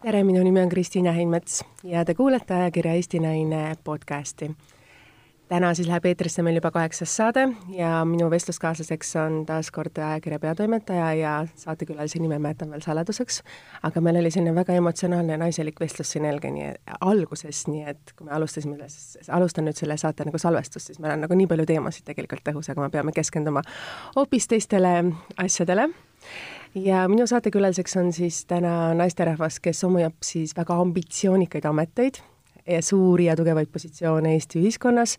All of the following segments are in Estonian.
tere, minu nimi on Kristiina Heinmets ja te kuulete ajakirja Eesti Naine podcasti. täna siis läheb eetrisse meil juba kaheksas saade ja minu vestluskaaslaseks on taas kord ajakirja peatoimetaja ja saatekülalise nime ma jätan veel saladuseks, aga meil oli selline väga emotsionaalne naiselik vestlus siin Helgeni alguses, nii et kui me alustasime, alustan nüüd selle saate nagu salvestust, siis meil on nagu nii palju teemasid tegelikult õhus, aga me peame keskenduma hoopis teistele asjadele ja minu saatekülaliseks on siis täna naisterahvas, kes omab siis väga ambitsioonikaid ameteid ja suuri ja tugevaid positsioone Eesti ühiskonnas.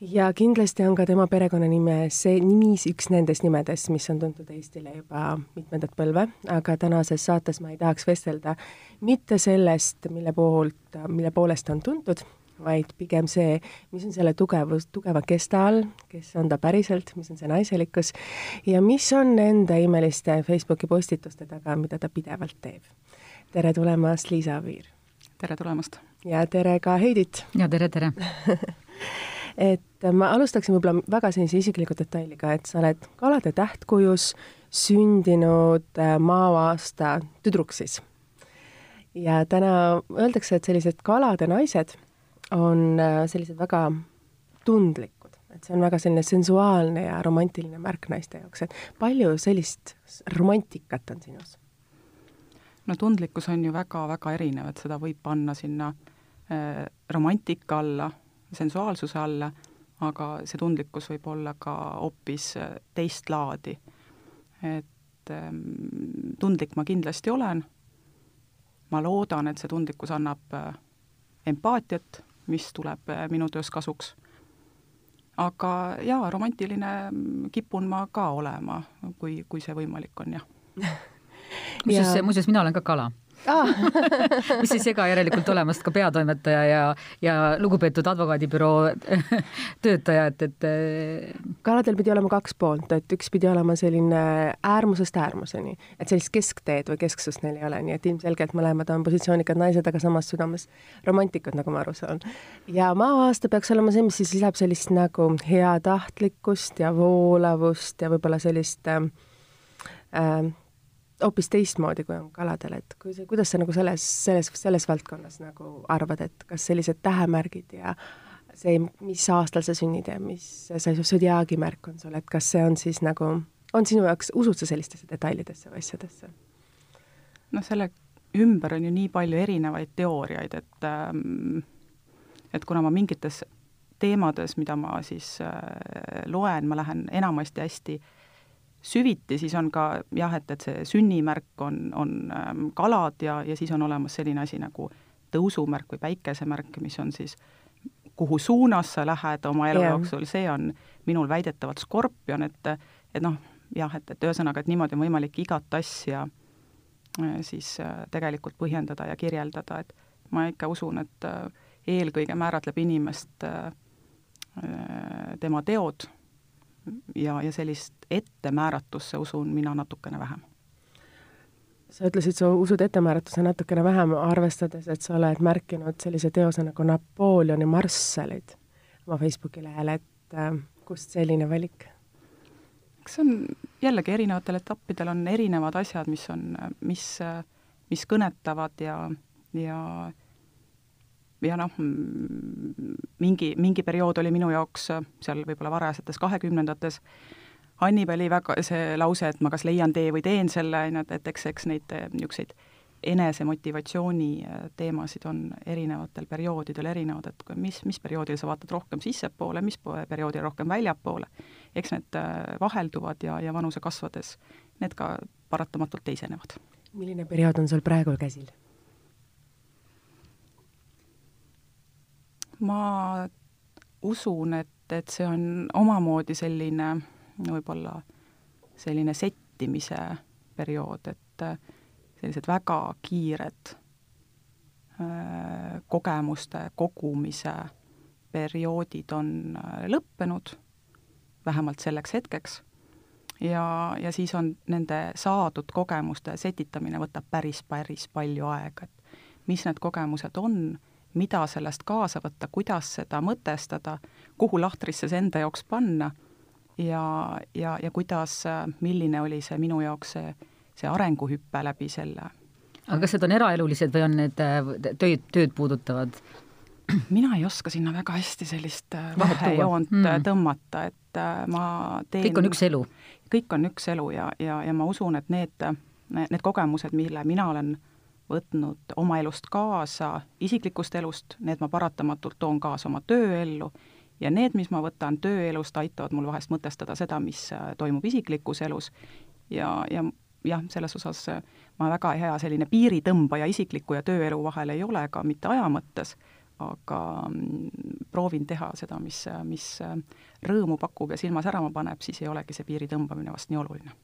Ja kindlasti on ka tema perekonnanime see nimis üks nendest nimedest, mis on tuntud Eestile juba mitmendat põlve, aga tänases saates ma ei tahaks vestelda mitte sellest, mille poolt, mille poolest on tuntud, vaid pigem see, mis on selle tugevus, tugeva kesta all, kes on ta päriselt, mis on see naiselikkus ja mis on nende imeliste Facebooki postituste taga, mida ta pidevalt teeb. tere tulemast, Liisa Aviir! tere tulemast! ja tere ka Heidit! ja tere, tere et ma alustaksin võib-olla väga sellise isikliku detailiga, et sa oled kalade tähtkujus sündinud äh, maaaasta tüdruk siis. ja täna öeldakse, et sellised kalade naised on äh, sellised väga tundlikud, et see on väga selline sensuaalne ja romantiline märk naiste jaoks, et palju sellist romantikat on sinus? no tundlikkus on ju väga-väga erinev, et seda võib panna sinna äh, romantika alla, sensuaalsuse alla, aga see tundlikkus võib olla ka hoopis äh, teist laadi. et ähm, tundlik ma kindlasti olen, ma loodan, et see tundlikkus annab äh, empaatiat mis tuleb äh, minu töös kasuks. aga jaa, romantiline kipun ma ka olema, kui, kui see võimalik on, jah. muuseas ja..., muuseas mina olen ka kala ah. mis ei sega järelikult olemast ka peatoimetaja ja, ja lugupeetud advokaadibüroo töötaja, et, et kaladel pidi olema kaks poolt, et üks pidi olema selline äärmusest äärmuseni, et sellist keskteed või kesksust neil ei ole, nii et ilmselgelt mõlemad on positsioonikad naised, aga samas südames romantikud, nagu ma aru saan. ja maa-aasta peaks olema see, mis siis lisab sellist nagu heatahtlikkust ja voolavust ja võib-olla sellist äh, äh, hoopis teistmoodi, kui on kaladel, et kui kuidas sa nagu selles, selles, selles valdkonnas nagu arvad, et kas sellised tähemärgid ja see, mis aastal sa sünnid ja mis see sodiaagi märk on sul, et kas see on siis nagu, on sinu jaoks, usud sa sellistesse detailidesse või asjadesse? noh, selle ümber on ju nii palju erinevaid teooriaid, et ähm, et kuna ma mingites teemades, mida ma siis äh, loen, ma lähen enamasti hästi äh, süviti, siis on ka jah, et, et see sünnimärk on, on ähm, kalad ja, ja siis on olemas selline asi nagu tõusumärk või päikesemärk, mis on siis kuhu suunas sa lähed oma elu yeah. jooksul, see on minul väidetavalt skorpion, et et noh, jah, et, et ühesõnaga, et niimoodi on võimalik igat asja äh, siis äh, tegelikult põhjendada ja kirjeldada, et ma ikka usun, et äh, eelkõige määratleb inimest tema teod ja, ja sellist ettemääratusse usun mina natukene vähem. sa ütlesid, sa usud ettemääratusse natukene vähem, arvestades, et sa oled märkinud sellise teose nagu Napoleoni marssalid oma Facebooki lehel, et äh, kust selline valik? eks see on jällegi erinevatel etappidel on erinevad asjad, mis on, mis, mis kõnetavad ja, ja ja noh, mingi, mingi periood oli minu jaoks seal võib-olla varajasetes kahekümnendates, Hannibali väga see lause, et ma kas leian tee või teen selle, on ju, et, et eks, eks neid niisuguseid enesemotivatsiooni äh, teemasid on erinevatel perioodidel erinevad, et mis, mis perioodil sa vaatad rohkem sissepoole, mis perioodil rohkem väljapoole, eks need äh, vahelduvad ja, ja vanuse kasvades need ka paratamatult teisenevad. milline periood on sul praegu käsil? Ma usun, et, et see on omamoodi selline võib-olla selline settimise periood, et äh, sellised väga kiired äh, kogemuste kogumise perioodid on äh, lõppenud, vähemalt selleks hetkeks, ja, ja siis on nende saadud kogemuste setitamine võtab päris, päris palju aega, et mis need kogemused on mida sellest kaasa võtta, kuidas seda mõtestada, kuhu lahtrisse see enda jaoks panna ja, ja, ja kuidas, milline oli see minu jaoks see, see arenguhüpe läbi selle aga kas need on eraelulised või on need tööd, tööd puudutavad? mina ei oska sinna väga hästi sellist vahejoont mm. tõmmata, et ma teen kõik on üks elu? kõik on üks elu ja, ja, ja ma usun, et need, need kogemused, mille mina olen võtnud oma elust kaasa, isiklikust elust, need ma paratamatult toon kaasa oma tööellu ja need, mis ma võtan tööelust, aitavad mul vahest mõtestada seda, mis äh, toimub isiklikus elus ja, ja jah, selles osas äh, ma väga hea selline piiritõmbaja isikliku ja tööelu vahel ei ole ka mitte aja mõttes, aga mm, proovin teha seda, mis, mis äh, rõõmu pakub ja silma särama paneb, siis ei olegi see piiri tõmbamine vast nii oluline.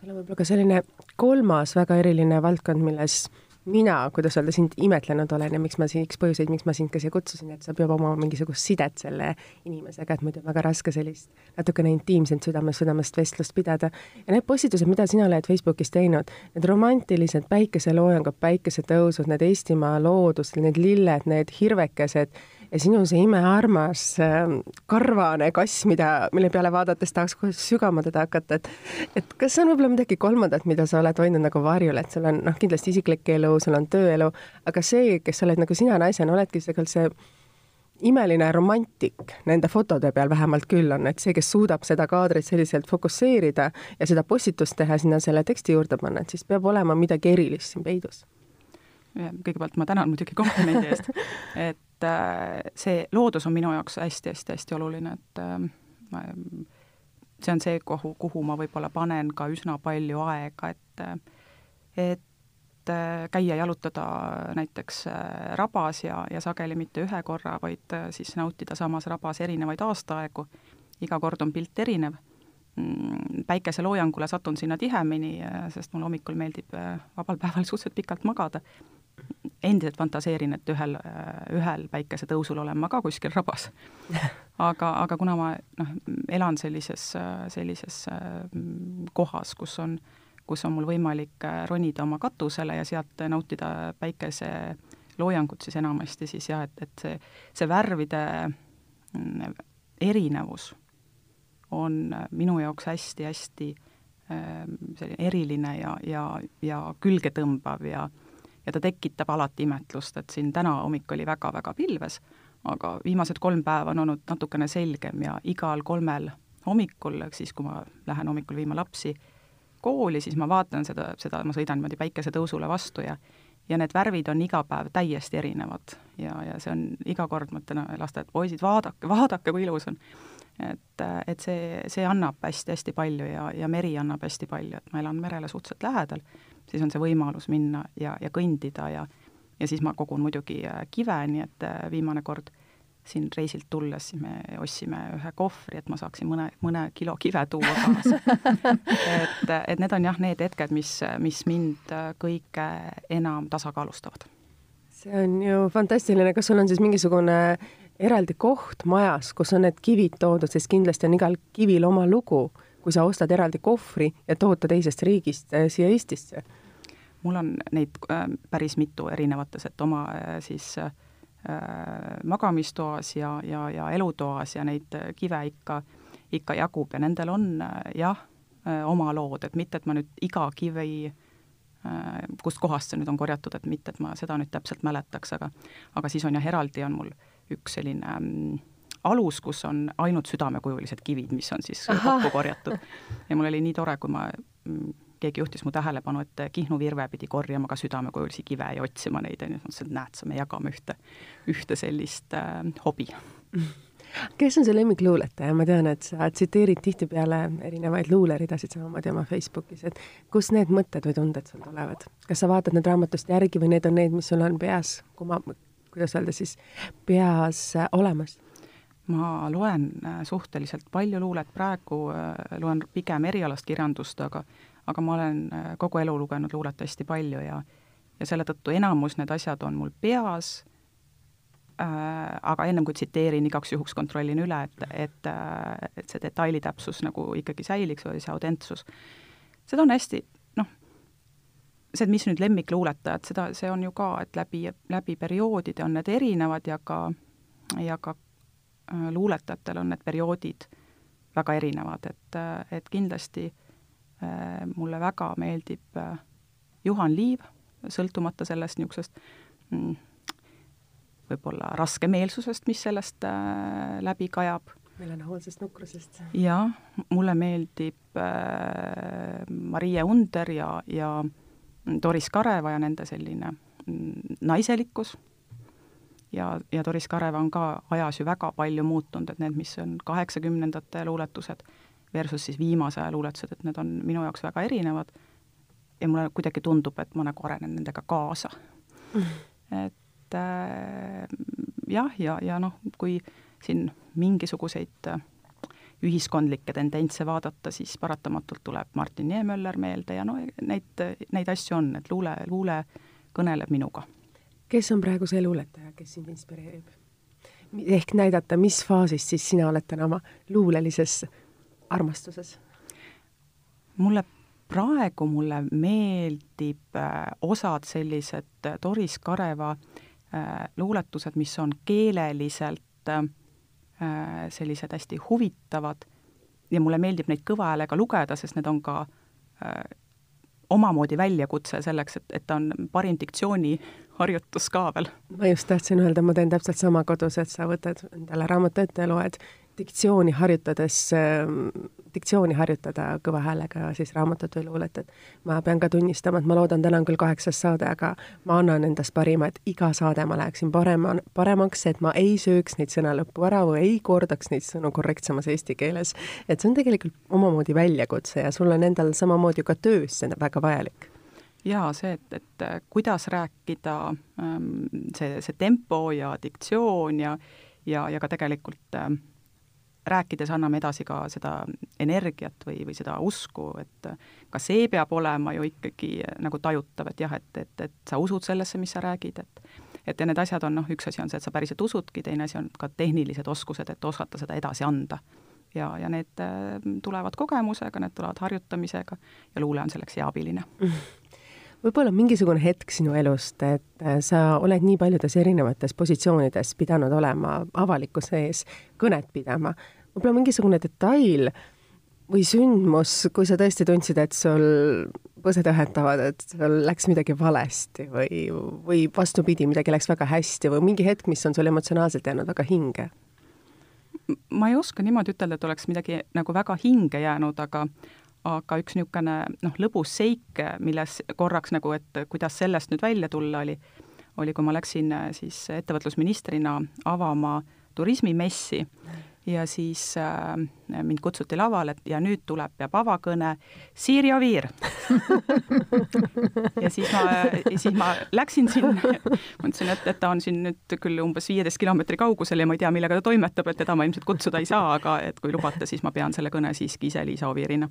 sul on võib-olla ka selline kolmas väga eriline valdkond, milles mina, kuidas öelda, sind imetlenud olen ja miks ma siin, üks põhjuseid, miks ma sind ka siia kutsusin, et sa pead omama mingisugust sidet selle inimesega, et muidu on väga raske sellist natukene intiimset südamest südamest vestlust pidada. ja need postitused, mida sina oled Facebookis teinud, need romantilised päikeseloojangud, päikesetõusud, need Eestimaa loodus, need lilled, need hirvekesed ja sinu see imearmas äh, karvane kass, mida, mille peale vaadates tahaks kohe sügama teda hakata, et et kas on võib-olla midagi kolmandat, mida sa oled hoidnud nagu varjul, et sul on noh, kindlasti isiklik elu, sul on tööelu, aga see, kes sa oled nagu sina naisena, oledki tegelikult see imeline romantik nende fotode peal vähemalt küll on, et see, kes suudab seda kaadrit selliselt fokusseerida ja seda postitust teha, sinna selle teksti juurde panna, et siis peab olema midagi erilist siin peidus. kõigepealt ma tänan muidugi komplimendi eest, et et äh, see loodus on minu jaoks hästi-hästi-hästi oluline, et äh, ma, see on see, kuhu, kuhu ma võib-olla panen ka üsna palju aega, et et käia jalutada näiteks äh, rabas ja, ja sageli mitte ühe korra, vaid siis nautida samas rabas erinevaid aastaaegu, iga kord on pilt erinev. Mm, päikeseloojangule satun sinna tihemini, sest mulle hommikul meeldib vabal päeval suhteliselt pikalt magada endiselt fantaseerin, et ühel, ühel päikesetõusul olen ma ka kuskil rabas. aga, aga kuna ma noh, elan sellises, sellises kohas, kus on, kus on mul võimalik ronida oma katusele ja sealt nautida päikeseloojangut, siis enamasti siis jah, et, et see, see värvide mm, erinevus on minu jaoks hästi-hästi selline eriline ja, ja, ja külgetõmbav ja, ja ta tekitab alati imetlust, et siin täna hommik oli väga-väga pilves, aga viimased kolm päeva on olnud natukene selgem ja igal kolmel hommikul, ehk siis kui ma lähen hommikul viima lapsi kooli, siis ma vaatan seda, seda, ma sõidan niimoodi päikesetõusule vastu ja ja need värvid on iga päev täiesti erinevad ja, ja see on iga kord, ma ütlen lastele, et poisid, vaadake, vaadake, kui ilus on. et, et see, see annab hästi-hästi palju ja, ja meri annab hästi palju, et ma elan merele suhteliselt lähedal siis on see võimalus minna ja, ja kõndida ja ja siis ma kogun muidugi äh, kive, nii et äh, viimane kord siin reisilt tulles, siis me ostsime ühe kohvri, et ma saaksin mõne, mõne kilo kive tuua kaasa et, et need on jah, need hetked, mis, mis mind äh, kõige enam tasakaalustavad. see on ju fantastiline, kas sul on siis mingisugune eraldi koht majas, kus on need kivid toodud, sest kindlasti on igal kivil oma lugu, kui sa ostad eraldi kohvri ja tood ta teisest riigist siia Eestisse mul on neid äh, päris mitu erinevates, et oma äh, siis äh, magamistoas ja, ja, ja elutoas ja neid kive ikka, ikka jagub ja nendel on jah, oma lood, et mitte, et ma nüüd iga kivi kust kohast see nüüd on korjatud, et mitte, et ma seda nüüd täpselt mäletaks, aga aga siis on jah, eraldi on mul üks selline mm, alus, kus on ainult südamekujulised kivid, mis on siis Aha. kokku korjatud. ja mul oli nii tore, kui ma mm, keegi juhtis mu tähelepanu, et Kihnu Virve pidi korjama ka südamekujulisi kive ja otsima neid, on ju, ma mõtlesin, et näed sa, me jagame ühte, ühte sellist äh, hobi. kes on see lemmikluuletaja, ma tean, et sa tsiteerid tihtipeale erinevaid luuleridasid samamoodi oma Facebookis, et kust need mõtted või tunded sul tulevad? kas sa vaatad need raamatust järgi või need on need, mis sul on peas, kuma-, kuidas öelda siis, peas äh, olemas? ma loen äh, suhteliselt palju luulet, praegu äh, loen pigem erialast kirjandust, aga aga ma olen äh, kogu elu lugenud luulet hästi palju ja ja selle tõttu enamus need asjad on mul peas äh,, aga ennem kui tsiteerin, igaks juhuks kontrollin üle, et, et, äh, et see detailitäpsus nagu ikkagi säiliks või see autentsus. seda on hästi, noh, see, et mis nüüd lemmikluuletajad, seda, see on ju ka, et läbi, läbi perioodide on need erinevad ja ka, ja ka äh, luuletajatel on need perioodid väga erinevad, et, et kindlasti Äh, mulle väga meeldib äh, Juhan Liiv, sõltumata sellest niisugusest mm, võib-olla raskemeelsusest, mis sellest äh, läbi kajab. meelehoolsest nukrusest. jah, mulle meeldib äh, Marie Under ja, ja Doris Kareva ja nende selline mm, naiselikkus ja, ja Doris Kareva on ka ajas ju väga palju muutunud, et need, mis on kaheksakümnendate luuletused versus siis viimase aja luuletused, et need on minu jaoks väga erinevad ja mulle kuidagi tundub, et ma nagu arenen nendega kaasa mm.. et äh, jah, ja, ja, ja noh, kui siin mingisuguseid äh, ühiskondlikke tendentse vaadata, siis paratamatult tuleb Martin Niemöller meelde ja no neid, neid asju on, et luule, luule kõneleb minuga. kes on praegu see luuletaja, kes sind inspireerib? ehk näidata, mis faasis siis sina oled täna oma luulelises armastuses? mulle praegu mulle meeldib äh, osad sellised äh, Doris Kareva äh, luuletused, mis on keeleliselt sellised hästi huvitavad ja mulle meeldib neid kõva häälega lugeda, sest need on ka äh, omamoodi väljakutse selleks, et, et ta on parim diktsiooniharjutus ka veel. ma just tahtsin öelda, ma teen täpselt sama kodus, et sa võtad endale raamatu ette ja loed diktsiooni harjutades, ähm, diktsiooni harjutada kõva häälega siis raamatut või luulet, et ma pean ka tunnistama, et ma loodan, täna on küll kaheksas saade, aga ma annan endast parima, et iga saade ma läheksin parema, paremaks, et ma ei sööks neid sõna lõppu ära või ei kordaks neid sõnu korrektsemas eesti keeles. et see on tegelikult omamoodi väljakutse ja sul on endal samamoodi ka töös see väga vajalik jaa, see, et, et äh, kuidas rääkida, ähm, see, see tempo ja diktsioon ja ja, ja ka tegelikult ähm, rääkides anname edasi ka seda energiat või, või seda usku, et ka see peab olema ju ikkagi nagu tajutav, et jah, et, et, et sa usud sellesse, mis sa räägid, et et ja need asjad on noh, üks asi on see, et sa päriselt usudki, teine asi on ka tehnilised oskused, et osata seda edasi anda. ja, ja need äh, tulevad kogemusega, need tulevad harjutamisega ja luule on selleks hea abiline võib-olla mingisugune hetk sinu elust, et äh, sa oled nii paljudes erinevates positsioonides pidanud olema avalikkuse ees, kõnet pidama, võib-olla mingisugune detail või sündmus, kui sa tõesti tundsid, et sul põsed õhetavad, et sul läks midagi valesti või, või vastupidi, midagi läks väga hästi või mingi hetk, mis on sul emotsionaalselt jäänud väga hinge? ma ei oska niimoodi ütelda, et oleks midagi nagu väga hinge jäänud, aga aga üks niisugune noh, lõbus seik, milles korraks nagu, et kuidas sellest nüüd välja tulla, oli, oli, kui ma läksin siis ettevõtlusministrina avama turismimessi ja siis äh, mind kutsuti lavale ja nüüd tuleb, peab avakõne. Siiri Oviir ja siis ma, siis ma läksin sinna, mõtlesin, et, et ta on siin nüüd küll umbes viieteist kilomeetri kaugusel ja ma ei tea, millega ta toimetab, et teda ma ilmselt kutsuda ei saa, aga et kui lubate, siis ma pean selle kõne siiski ise Liisa Oviirina.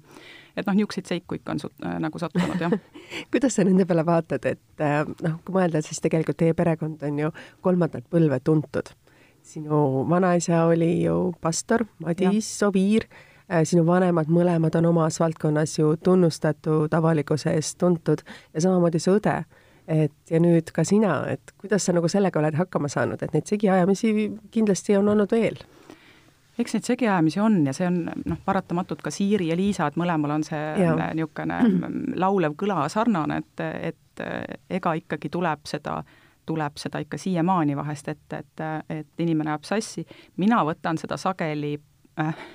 et noh, niisuguseid seiku ikka on sut, äh, nagu sattunud, jah. Kuidas sa nende peale vaatad, et äh, noh, kui mõelda, siis tegelikult teie perekond on ju kolmandat põlve tuntud sinu vanaisa oli ju pastor Madis Oviir, äh, sinu vanemad mõlemad on omas valdkonnas ju tunnustatud, avalikkuse eest tuntud ja samamoodi su õde. et ja nüüd ka sina, et kuidas sa nagu sellega oled hakkama saanud, et neid segiajamisi kindlasti on olnud veel? eks neid segiajamisi on ja see on noh, paratamatult ka Siiri ja Liisa, et mõlemal on see niisugune laulev kõla sarnane, et, et ega ikkagi tuleb seda äh, tuleb seda ikka siiamaani vahest ette, et, et inimene ajab sassi. mina võtan seda sageli äh,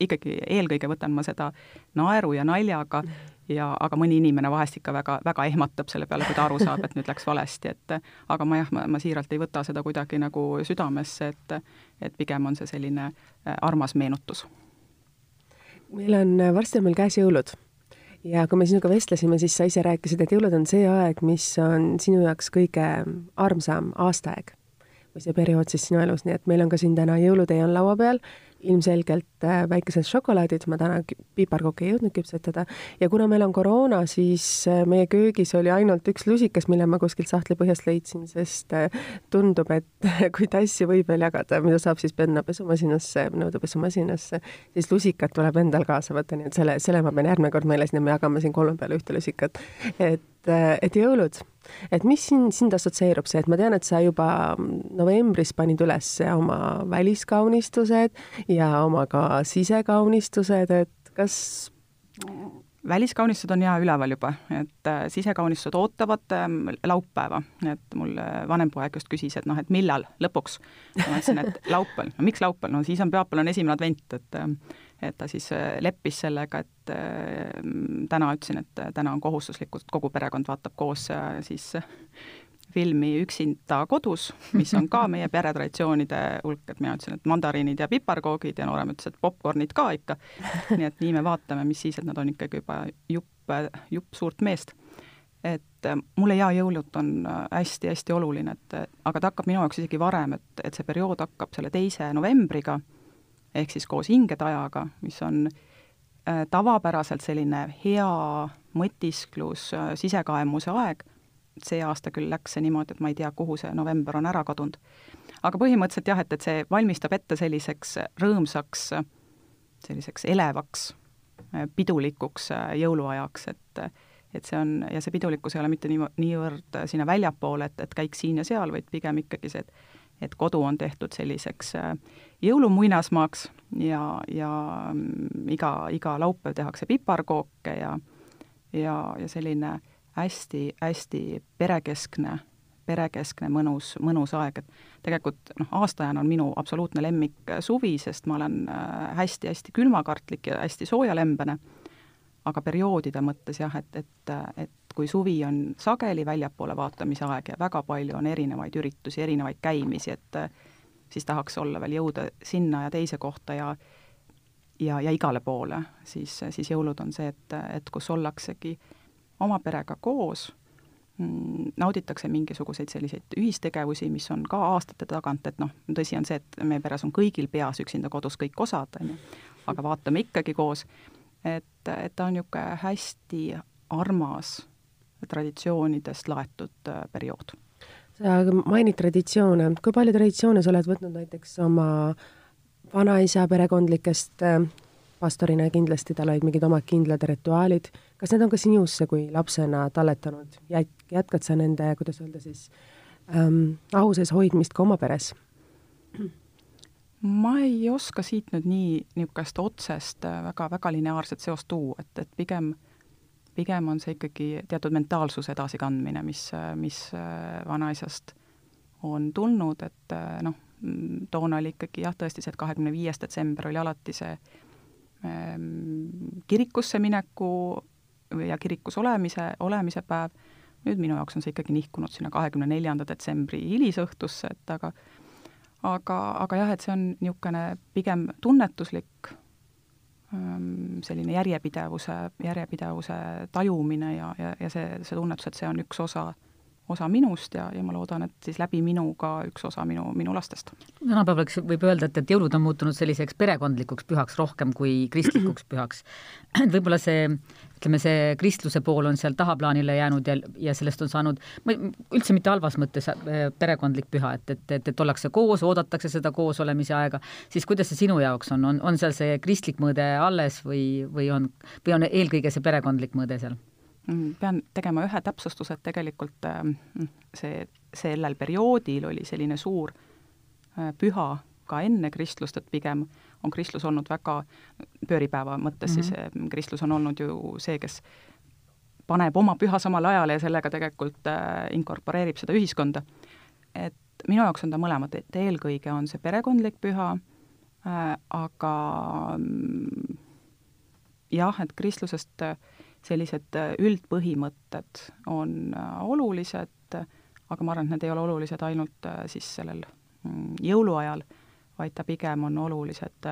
ikkagi eelkõige võtan ma seda naeru ja naljaga ja aga mõni inimene vahest ikka väga, väga ehmatab selle peale, kui ta aru saab, et nüüd läks valesti, et aga ma jah, ma, ma siiralt ei võta seda kuidagi nagu südamesse, et et pigem on see selline äh, armas meenutus. meil on, varsti on meil käes jõulud ja kui me sinuga vestlesime, siis sa ise rääkisid, et jõulud on see aeg, mis on sinu jaoks kõige armsam aastaaeg või see periood siis sinu elus, nii et meil on ka siin täna jõulutee on laua peal ilmselgelt äh, väikesed šokolaadid, ma täna piparkooki ei jõudnud küpsetada, ja kuna meil on koroona, siis äh, meie köögis oli ainult üks lusikas, mille ma kuskilt sahtli põhjast leidsin, sest äh, tundub, et kui tassi võib veel jagada, mida saab siis panna pesumasinasse, nõudepesumasinasse, siis lusikad tuleb endal kaasa võtta, nii et selle, selle ma pean järgmine kord meeles, nii et me jagame siin kolme peale ühte lusikat. et, et jõulud. Et mis sind, sind assotsieerub see, et ma tean, et sa juba novembris panid üles oma väliskaunistused ja oma ka sisekaunistused, et kas väliskaunistused on jää üleval juba, et äh, sisekaunistused ootavad ähm, laupäeva, et mul äh, vanem poeg just küsis, et noh, et millal lõpuks. ma ütlesin, et laupäeval, no miks laupäeval, no siis on pühapäeval on esimene advent, et äh, et ta siis leppis sellega, et täna ütlesin, et täna on kohustuslikult, kogu perekond vaatab koos siis filmi Üksinda kodus, mis on ka meie peretraditsioonide hulk, et mina ütlesin, et mandariinid ja piparkoogid ja noorem ütles, et popkornid ka ikka. nii et nii me vaatame, mis siis, et nad on ikkagi juba jupp, jupp suurt meest. et äh, mulle jaa, jõulud on hästi-hästi äh, oluline, et äh, aga ta hakkab minu jaoks isegi varem, et, et see periood hakkab selle teise novembriga, ehk siis koos hingetajaga, mis on tavapäraselt selline hea mõtisklus, sisekaemuse aeg see aasta küll läks see niimoodi, et ma ei tea, kuhu see november on ära kadunud. aga põhimõtteliselt jah, et, et see valmistab ette selliseks rõõmsaks, selliseks elevaks, pidulikuks jõuluajaks, et et see on, ja see pidulikkus ei ole mitte nii, niivõrd sinna väljapoole, et, et käiks siin ja seal, vaid pigem ikkagi see, et et kodu on tehtud selliseks jõulumuinasmaaks ja, ja iga, iga laupäev tehakse piparkooke ja ja, ja selline hästi-hästi perekeskne, perekeskne mõnus, mõnus aeg, et tegelikult noh, aastaajana on minu absoluutne lemmik äh, suvi, sest ma olen äh, hästi-hästi külmakartlik ja hästi soojalembene, aga perioodide mõttes jah, et, et, et kui suvi on sageli väljapoole vaatamise aeg ja väga palju on erinevaid üritusi, erinevaid käimisi, et äh, siis tahaks olla veel jõuda sinna ja teise kohta ja ja, ja igale poole, siis, siis jõulud on see, et, et kus ollaksegi oma perega koos, mm, nauditakse mingisuguseid selliseid ühistegevusi, mis on ka aastate tagant, et noh, tõsi on see, et meie peres on kõigil peas üksinda kodus kõik osad, on ju, aga vaatame ikkagi koos, et, et ta on niisugune hästi armas traditsioonidest laetud äh, periood. sa mainid traditsioone, kui palju traditsioone sa oled võtnud näiteks oma vanaisa perekondlikest äh, pastorina kindlasti tal olid mingid omad kindlad rituaalid, kas need on ka sinusse kui lapsena talletanud, jät-, jätkad sa nende, kuidas öelda siis ähm,, au sees hoidmist ka oma peres? ma ei oska siit nüüd nii niisugust otsest väga, väga lineaarset seost tuua, et, et pigem, pigem on see ikkagi teatud mentaalsuse edasikandmine, mis, mis vanaisast on tulnud, et noh, toona oli ikkagi jah, tõesti see, et kahekümne viies detsember oli alati see Ehm, kirikusse mineku ja kirikus olemise, olemise päev, nüüd minu jaoks on see ikkagi nihkunud sinna kahekümne neljanda detsembri hilisõhtusse, et aga aga, aga jah, et see on niisugune pigem tunnetuslik selline järjepidevuse, järjepidevuse tajumine ja, ja, ja see, see tunnetus, et see on üks osa osa minust ja, ja ma loodan, et siis läbi minu ka üks osa minu, minu lastest. tänapäeval võib öelda, et, et jõulud on muutunud selliseks perekondlikuks pühaks rohkem kui kristlikuks pühaks. et võib-olla see, ütleme, see kristluse pool on seal tahaplaanile jäänud ja, ja sellest on saanud, üldse mitte halvas mõttes äh, perekondlik püha, et, et, et, et ollakse koos, oodatakse seda koosolemise aega, siis kuidas see sinu jaoks on, on, on seal see kristlik mõõde alles või, või on, või on eelkõige see perekondlik mõõde seal? Mm, pean tegema ühe täpsustuse, et tegelikult ähm, see, sellel perioodil oli selline suur äh, püha ka enne kristlust, et pigem on kristlus olnud väga, pööripäeva mõttes mm -hmm. siis mhm. kristlus on olnud ju see, kes paneb oma püha samale ajale ja sellega tegelikult äh, inkorporeerib seda ühiskonda. et minu jaoks on ta mõlemad, et eelkõige on see perekondlik püha äh,, aga mm, jah, et kristlusest äh, sellised äh, üldpõhimõtted on äh, olulised, aga ma arvan, et need ei ole olulised ainult äh, siis sellel mm, jõuluajal, vaid ta pigem on olulised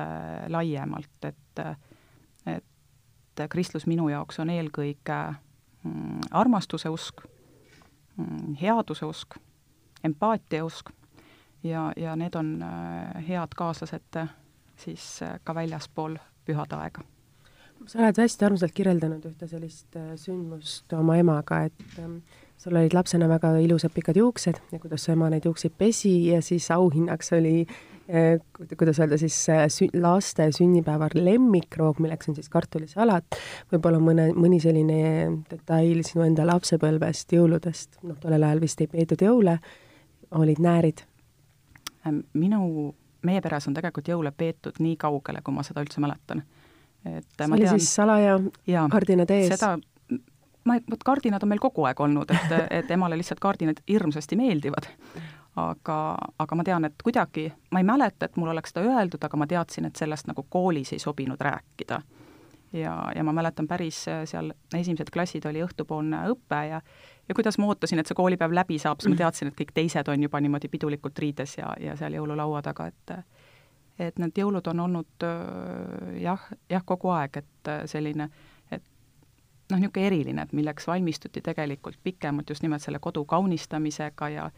laiemalt, et et kristlus minu jaoks on eelkõige mm, armastuse usk, mm, headuse usk, empaatia usk ja, ja need on head kaaslased siis ka väljaspool pühade aega sa oled hästi armsalt kirjeldanud ühte sellist äh, sündmust oma emaga, et ähm, sul olid lapsena väga ilusad pikad juuksed ja kuidas su ema neid juukseid pesi ja siis auhinnaks oli äh, kuidas öelda siis äh, sü-, laste sünnipäeval lemmikroog, milleks on siis kartulisalat, võib-olla mõne, mõni selline detail sinu enda lapsepõlvest, jõuludest, noh, tollel ajal vist ei peetud jõule, olid näärid? minu, meie peres on tegelikult jõule peetud nii kaugele, kui ma seda üldse mäletan et see oli tean, siis salaja kardinad ees? seda, ma, vot kardinad on meil kogu aeg olnud, et, et emale lihtsalt kardinad hirmsasti meeldivad. aga, aga ma tean, et kuidagi, ma ei mäleta, et mul oleks seda öeldud, aga ma teadsin, et sellest nagu koolis ei sobinud rääkida ja, ja ma mäletan päris seal esimesed klassid oli õhtupoolne õpe ja ja kuidas ma ootasin, et see koolipäev läbi saab, siis ma teadsin, et kõik teised on juba niimoodi pidulikult riides ja, ja seal jõululaua taga, et et need jõulud on olnud jah, jah, kogu aeg, et selline, et noh, niisugune eriline, et milleks valmistuti tegelikult pikemalt just nimelt selle kodu kaunistamisega ja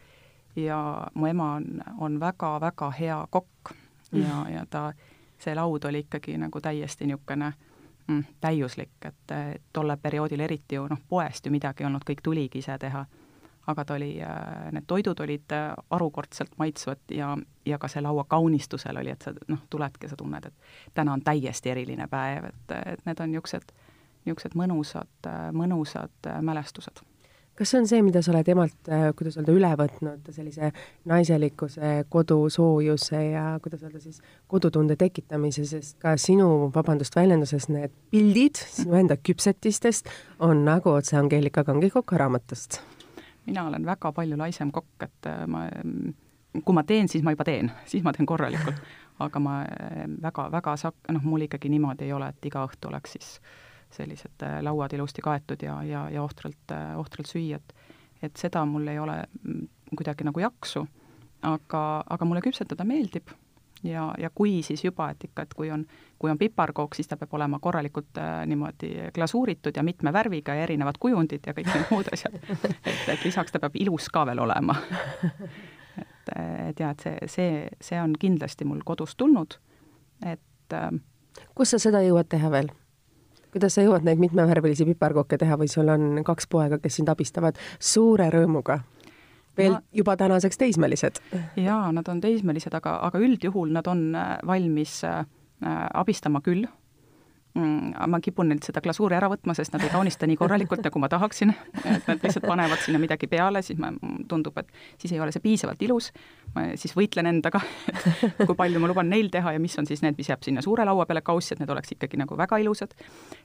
ja mu ema on, on väga-väga hea kokk ja ja ta, see laud oli ikkagi nagu täiesti niisugune mm, täiuslik, et tollel perioodil eriti ju noh, poest ju midagi ei olnud, kõik tuligi ise teha. Aga ta oli, äh, need toidud olid äh, harukordselt maitsvad ja, ja ka see laua kaunistusel oli, et sa noh, tuledki, sa tunned, et täna on täiesti eriline päev, et, et need on niisugused, niisugused mõnusad, mõnusad mälestused kas see on see, mida sa oled emalt, äh, kuidas öelda, üle võtnud, sellise naiselikkuse, kodusoojuse ja kuidas öelda siis, kodutunde tekitamise, sest ka sinu, vabandust väljenduses, need pildid sinu enda küpsetistest on nagu otse Angeelika Kangikoka raamatust? Mina olen väga palju laisem kokk, et äh, ma, kui ma teen, siis ma juba teen, siis ma teen korralikult. aga ma äh, väga, väga sak-, noh, mul ikkagi niimoodi ei ole, et iga õhtu oleks siis äh, sellised äh, lauad ilusti kaetud ja, ja, ja ohtralt, äh, ohtralt süüa, et et seda mul ei ole mm, kuidagi nagu jaksu, aga, aga mulle küpsetada meeldib ja, ja kui siis juba, et ikka, et kui on, kui on piparkook, siis ta peab olema korralikult äh, niimoodi glasuuritud ja mitme värviga ja erinevad kujundid ja kõik need muud asjad. et, et lisaks ta peab ilus ka veel olema. et, et jah, et see, see, see on kindlasti mul kodust tulnud, et äh, kus sa seda jõuad teha veel? kuidas sa jõuad neid mitmevärvilisi piparkooke teha või sul on kaks poega, kes sind abistavad suure rõõmuga? Veel no, juba tänaseks teismelised? jaa, nad on teismelised, aga, aga üldjuhul nad on äh, valmis äh, abistama küll mm, ma kipun neilt seda glasuuri ära võtma, sest nad ei kaunista nii korralikult, nagu ma tahaksin, et nad lihtsalt panevad sinna midagi peale, siis ma, tundub, et siis ei ole see piisavalt ilus, ma siis võitlen endaga, et kui palju ma luban neil teha ja mis on siis need, mis jääb sinna suure laua peale kaussi, et need oleks ikkagi nagu väga ilusad.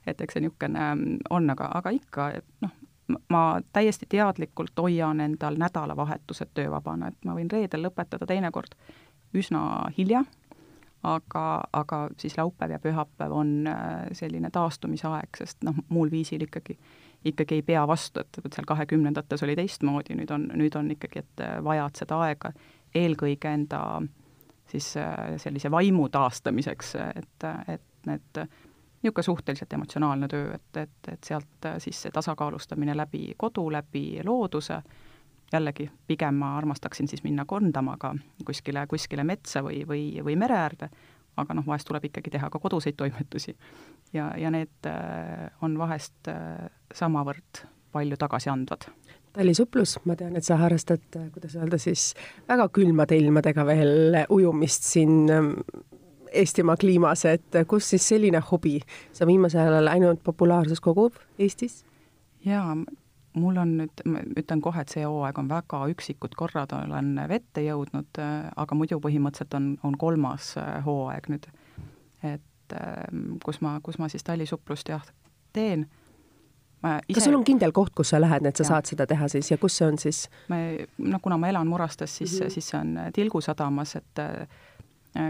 et eks see niisugune ähm, on, aga, aga ikka, et noh, ma täiesti teadlikult hoian endal nädalavahetused töövabana, et ma võin reedel lõpetada teinekord üsna hilja aga, aga siis laupäev ja pühapäev on äh, selline taastumisaeg, sest noh, muul viisil ikkagi, ikkagi ei pea vastu, et, seal kahekümnendates oli teistmoodi, nüüd on, nüüd on ikkagi, et äh, vajad seda aega eelkõige enda siis äh, sellise vaimu taastamiseks, et, et need niisugune suhteliselt emotsionaalne töö, et, et, et sealt siis see tasakaalustamine läbi kodu, läbi looduse, jällegi, pigem ma armastaksin siis minna kondama ka kuskile, kuskile metsa või, või, või mere äärde, aga noh, vahest tuleb ikkagi teha ka koduseid toimetusi. ja, ja need äh, on vahest äh, samavõrd palju tagasiandvad. talisuplus, ma tean, et sa harrastad, äh, kuidas öelda siis, väga külmade ilmadega veel ujumist siin ähm, Eestimaa kliimas, et kus siis selline hobi, see viimasel ajal ainult populaarsust kogub Eestis? jaa, mul on nüüd, ütlen kohe, et see hooaeg on väga üksikud korrad olen vette jõudnud, aga muidu põhimõtteliselt on, on kolmas äh, hooaeg nüüd. et ähm, kus ma, kus ma siis tallisuplust jah, teen. Ise... kas sul on kindel koht, kus sa lähed, et sa ja. saad seda teha siis ja kus see on siis? me, no kuna ma elan Murastes, siis mm, -hmm. siis see on Tilgu sadamas, et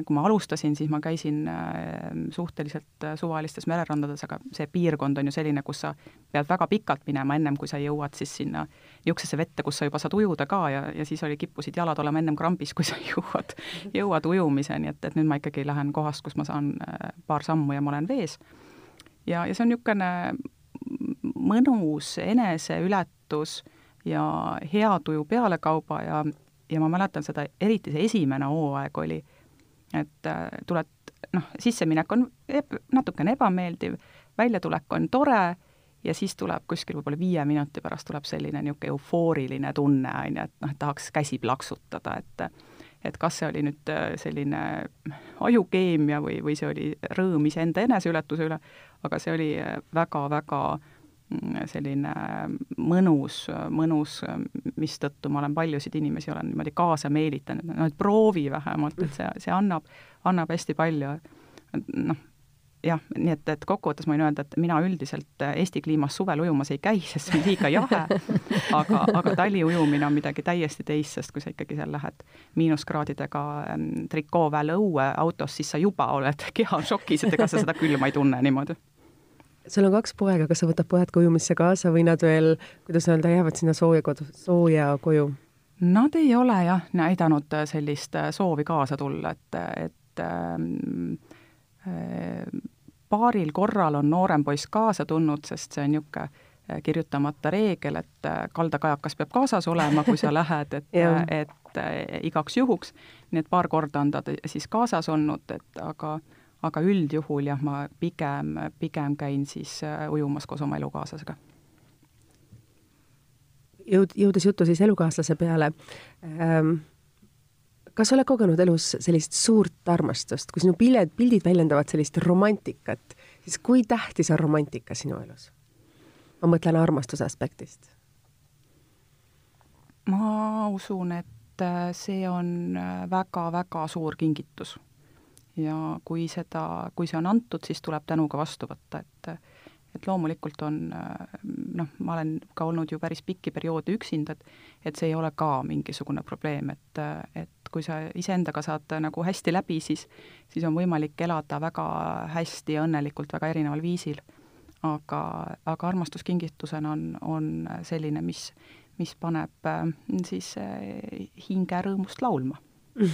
kui ma alustasin, siis ma käisin äh, suhteliselt äh, suvalistes mererandades, aga see piirkond on ju selline, kus sa pead väga pikalt minema, ennem kui sa jõuad siis sinna niisugusesse vette, kus sa juba saad ujuda ka ja, ja siis oli, kippusid jalad olema ennem krambis, kui sa jõuad, jõuad ujumiseni, et, et nüüd ma ikkagi lähen kohast, kus ma saan paar sammu ja ma olen vees. ja, ja see on niisugune mõnus eneseületus ja hea tuju pealekauba ja, ja ma mäletan seda, eriti see esimene hooaeg oli et äh, tuled, noh, sisseminek on eb, natukene ebameeldiv, väljatulek on tore ja siis tuleb kuskil võib-olla viie minuti pärast tuleb selline niisugune eufooriline tunne, on ju, et noh, et tahaks käsi plaksutada, et et kas see oli nüüd äh, selline ajukeemia või, või see oli rõõm iseenda eneseületuse üle, aga see oli väga-väga äh, selline mõnus, mõnus, mistõttu ma olen paljusid inimesi olen niimoodi kaasa meelitanud, no et proovi vähemalt, et see, see annab, annab hästi palju. noh, jah, nii et, et kokkuvõttes ma võin öelda, et mina üldiselt Eesti kliimas suvel ujumas ei käi, sest see on liiga jahe, aga, aga taliujumine on midagi täiesti teist, sest kui sa ikkagi seal lähed miinuskraadidega trikooväel õue autos, siis sa juba oled keha šokis, et ega sa seda külma ei tunne niimoodi sul on kaks poega, kas sa võtad pojad ka ujumisse kaasa või nad veel, kuidas öelda, jäävad sinna sooja kodu, sooja koju? Nad ei ole jah näidanud sellist soovi kaasa tulla, et, et ähm, äh, paaril korral on noorem poiss kaasa tulnud, sest see on niisugune äh, kirjutamata reegel, et äh, kaldakajakas peab kaasas olema, kui sa lähed, et et äh, igaks juhuks. nii et paar korda on ta siis kaasas olnud, et aga, aga üldjuhul jah, ma pigem, pigem käin siis ujumas koos oma elukaaslasega. jõud, jõudes juttu siis elukaaslase peale ähm,, kas sa oled kogenud elus sellist suurt armastust, kui sinu pildid, pildid väljendavad sellist romantikat, siis kui tähtis on romantika sinu elus? ma mõtlen armastuse aspektist. ma usun, et äh, see on väga-väga äh, suur kingitus. Ja kui seda, kui see on antud, siis tuleb tänuga vastu võtta, et et loomulikult on noh, ma olen ka olnud ju päris pikki perioode üksinda, et et see ei ole ka mingisugune probleem, et, et kui sa iseendaga saad nagu hästi läbi, siis, siis on võimalik elada väga hästi ja õnnelikult väga erineval viisil. aga, aga armastuskingitusena on, on selline, mis, mis paneb äh, siis äh, hinge rõõmust laulma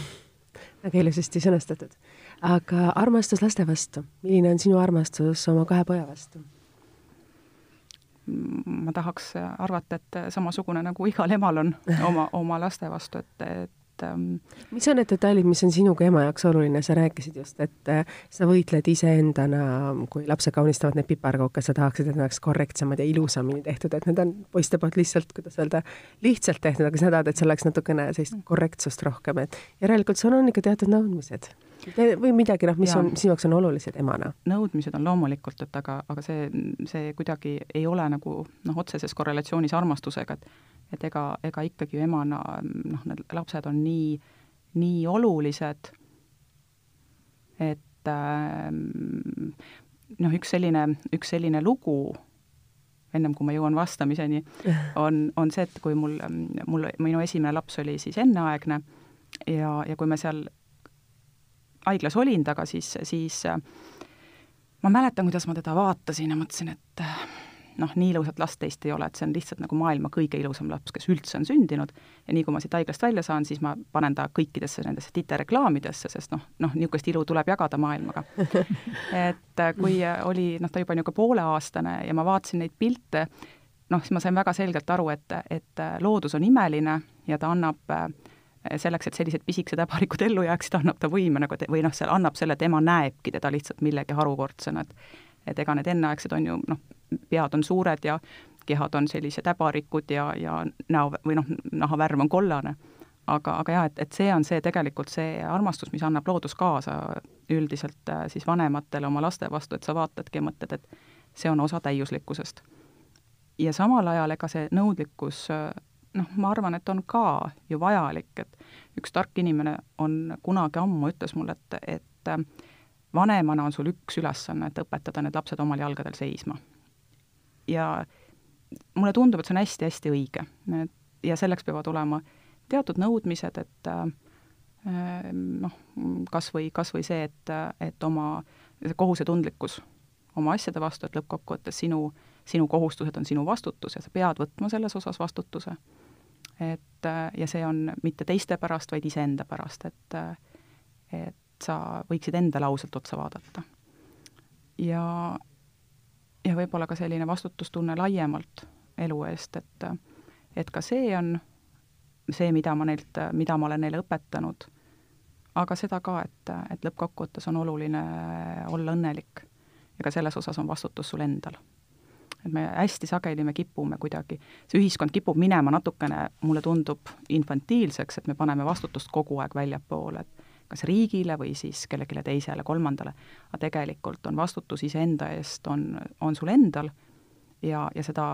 väga ilusasti sõnastatud. aga armastus laste vastu, milline on sinu armastus oma kahe poja vastu? ma tahaks arvata, et samasugune nagu igal emal on oma, oma laste vastu, et, et et ähm, mis on need detailid, mis on sinuga ema jaoks oluline, sa rääkisid just, et äh, sa võitled iseendana, kui lapsed kaunistavad neid piparkooke, sa tahaksid, et need oleks korrektsemad ja ilusamini tehtud, et need on poiste poolt lihtsalt, kuidas öelda, lihtsalt tehtud, aga sa tahad, et seal oleks natukene sellist korrektsust rohkem, et järelikult sul on ikka teatud nõudmised või midagi, noh, mis ja. on sinu jaoks on olulised emana? nõudmised on loomulikult, et aga, aga see, see kuidagi ei ole nagu noh, otseses korrelatsioonis armastusega, et et ega, ega ikkagi emana noh, need lapsed on nii, nii olulised, et ähm, noh, üks selline, üks selline lugu, ennem kui ma jõuan vastamiseni, on, on see, et kui mul, mul, minu esimene laps oli siis enneaegne ja, ja kui me seal haiglas olin temaga, siis, siis ma mäletan, kuidas ma teda vaatasin ja mõtlesin, et noh, nii ilusat last teist ei ole, et see on lihtsalt nagu maailma kõige ilusam laps, kes üldse on sündinud, ja nii, kui ma siit haiglast välja saan, siis ma panen ta kõikidesse nendesse titereklaamidesse, sest noh, noh, niisugust ilu tuleb jagada maailmaga. et äh, kui oli, noh, ta juba niisugune pooleaastane ja ma vaatasin neid pilte, noh, siis ma sain väga selgelt aru, et, et äh, loodus on imeline ja ta annab äh, selleks, et sellised pisikesed äbarikud ellu jääksid, annab ta võime nagu, või noh, seal annab selle, et ema näebki teda lihtsalt millegi harukordsena, et et ega need enneaegsed on ju noh, pead on suured ja kehad on sellised äbarikud ja, ja näo või noh, nahavärv on kollane. aga, aga jah, et, et see on see tegelikult see armastus, mis annab loodus kaasa üldiselt äh, siis vanematele oma laste vastu, et sa vaatadki ja mõtled, et see on osa täiuslikkusest. ja samal ajal ega see nõudlikkus äh, noh, ma arvan, et on ka ju vajalik, et üks tark inimene on kunagi ammu ütles mulle, et, et äh, vanemana on sul üks ülesanne, et õpetada need lapsed omal jalgadel seisma ja mulle tundub, et see on hästi-hästi õige. ja selleks peavad olema teatud nõudmised, et äh, noh, kas või, kas või see, et, et oma kohusetundlikkus oma asjade vastu, et lõppkokkuvõttes sinu, sinu kohustused on sinu vastutus ja sa pead võtma selles osas vastutuse. Et ja see on mitte teiste pärast, vaid iseenda pärast, et et sa võiksid endale ausalt otsa vaadata. ja ja võib-olla ka selline vastutustunne laiemalt elu eest, et et ka see on see, mida ma neilt, mida ma olen neile õpetanud, aga seda ka, et, et lõppkokkuvõttes on oluline olla õnnelik ja ka selles osas on vastutus sul endal. Et me hästi sageli, me kipume kuidagi, see ühiskond kipub minema natukene, mulle tundub, infantiilseks, et me paneme vastutust kogu aeg väljapoole, et kas riigile või siis kellelegi teisele, kolmandale, aga tegelikult on vastutus iseenda eest, on, on sul endal ja, ja seda,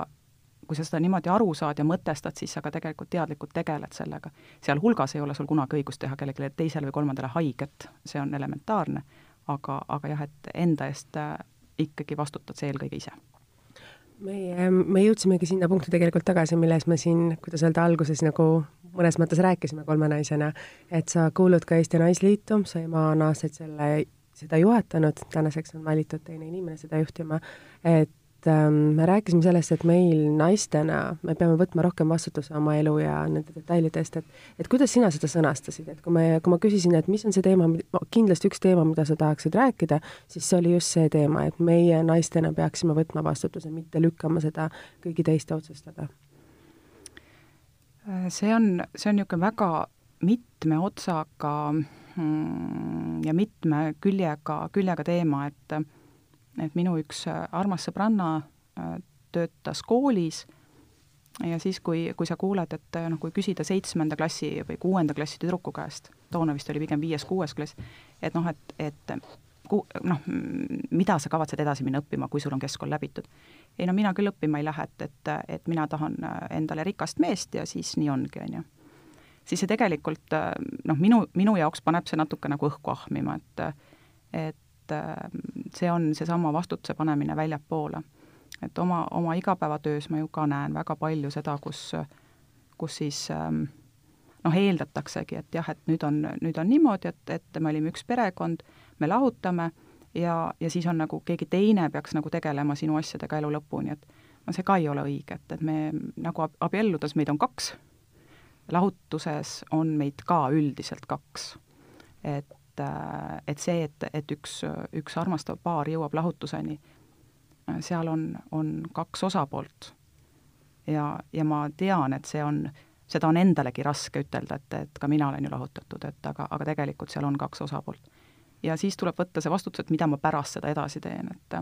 kui sa seda niimoodi aru saad ja mõtestad, siis sa ka tegelikult teadlikult tegeled sellega. sealhulgas ei ole sul kunagi õigust teha kellelegi teisele või kolmandale haiget, see on elementaarne, aga, aga jah, et enda eest äh, ikkagi vastutad sa eelkõige ise meie, me jõudsimegi sinna punkti tegelikult tagasi, milles me siin, kuidas öelda, alguses nagu mõnes mõttes rääkisime kolme naisena, et sa kuulud ka Eesti Naisliitu, sa ema on aastaid selle, seda juhatanud, tänaseks on valitud teine inimene seda juhtima, et ähm, me rääkisime sellest, et meil naistena, me peame võtma rohkem vastutuse oma elu ja nende detailide eest, et et kuidas sina seda sõnastasid, et kui me, kui ma küsisin, et mis on see teema, kindlasti üks teema, mida sa tahaksid rääkida, siis see oli just see teema, et meie naistena peaksime võtma vastutuse, mitte lükkama seda kõigi teiste otsustada. see on, see on niisugune väga mitme otsaga mm, ja mitme küljega, küljega teema, et et minu üks äh, armas sõbranna äh, töötas koolis ja siis, kui, kui sa kuuled, et äh, noh, kui küsida seitsmenda klassi või kuuenda klassi tüdruku käest, toona vist oli pigem viies-kuues klass, et noh, et, et ku-, noh, mida sa kavatsed edasi minna õppima, kui sul on keskkool läbitud. ei no mina küll õppima ei lähe, et, et, et mina tahan endale rikast meest ja siis nii ongi, on ju. siis see tegelikult noh, minu, minu jaoks paneb see natuke nagu õhku ahmima, et et et äh, see on seesama vastutuse panemine väljapoole. et oma, oma igapäevatöös ma ju ka näen väga palju seda, kus, kus siis ähm, noh, eeldataksegi, et jah, et nüüd on, nüüd on niimoodi, et, et me olime üks perekond, me lahutame ja, ja siis on nagu keegi teine peaks nagu tegelema sinu asjadega elu lõpuni, et no see ka ei ole õige, et, et me nagu abielludes meid on kaks, lahutuses on meid ka üldiselt kaks. et et, et see, et, et üks, üks armastav paar jõuab lahutuseni, seal on, on kaks osapoolt. ja, ja ma tean, et see on, seda on endalegi raske ütelda, et, et ka mina olen ju lahutatud, et aga, aga tegelikult seal on kaks osapoolt. ja siis tuleb võtta see vastutus, et mida ma pärast seda edasi teen, et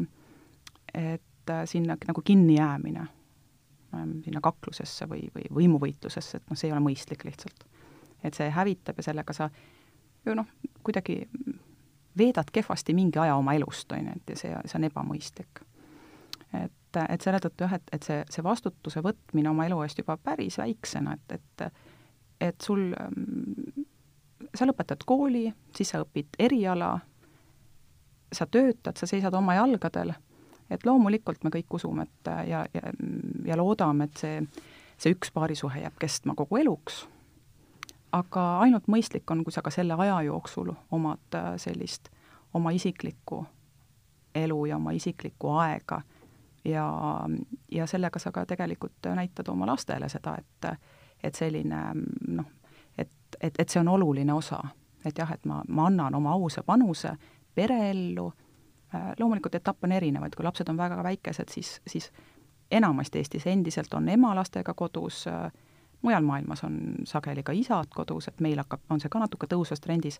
et sinna nagu kinnijäämine, sinna kaklusesse või, või võimuvõitlusesse, et noh, see ei ole mõistlik lihtsalt. et see hävitab ja sellega sa ju noh, kuidagi veedad kehvasti mingi aja oma elust, on ju, et ja see, see on ebamõistlik. et, et selle tõttu jah, et, et see, see vastutuse võtmine oma elu eest juba päris väiksena, et, et et sul, sa lõpetad kooli, siis sa õpid eriala, sa töötad, sa seisad oma jalgadel, et loomulikult me kõik usume, et ja, ja, ja loodame, et see, see üks paarisuhe jääb kestma kogu eluks aga ainult mõistlik on, kui sa ka selle aja jooksul omad äh, sellist oma isiklikku elu ja oma isiklikku aega. Ja, ja sellega sa ka tegelikult näitad oma lastele seda, et et selline noh, et, et, et see on oluline osa. et jah, et ma, ma annan oma ausa panuse pereellu, äh, loomulikult etapp on erinevaid, kui lapsed on väga väikesed, siis, siis enamasti Eestis endiselt on ema lastega kodus äh,, mujal maailmas on sageli ka isad kodus, et meil hakkab, on see ka natuke tõusvas trendis,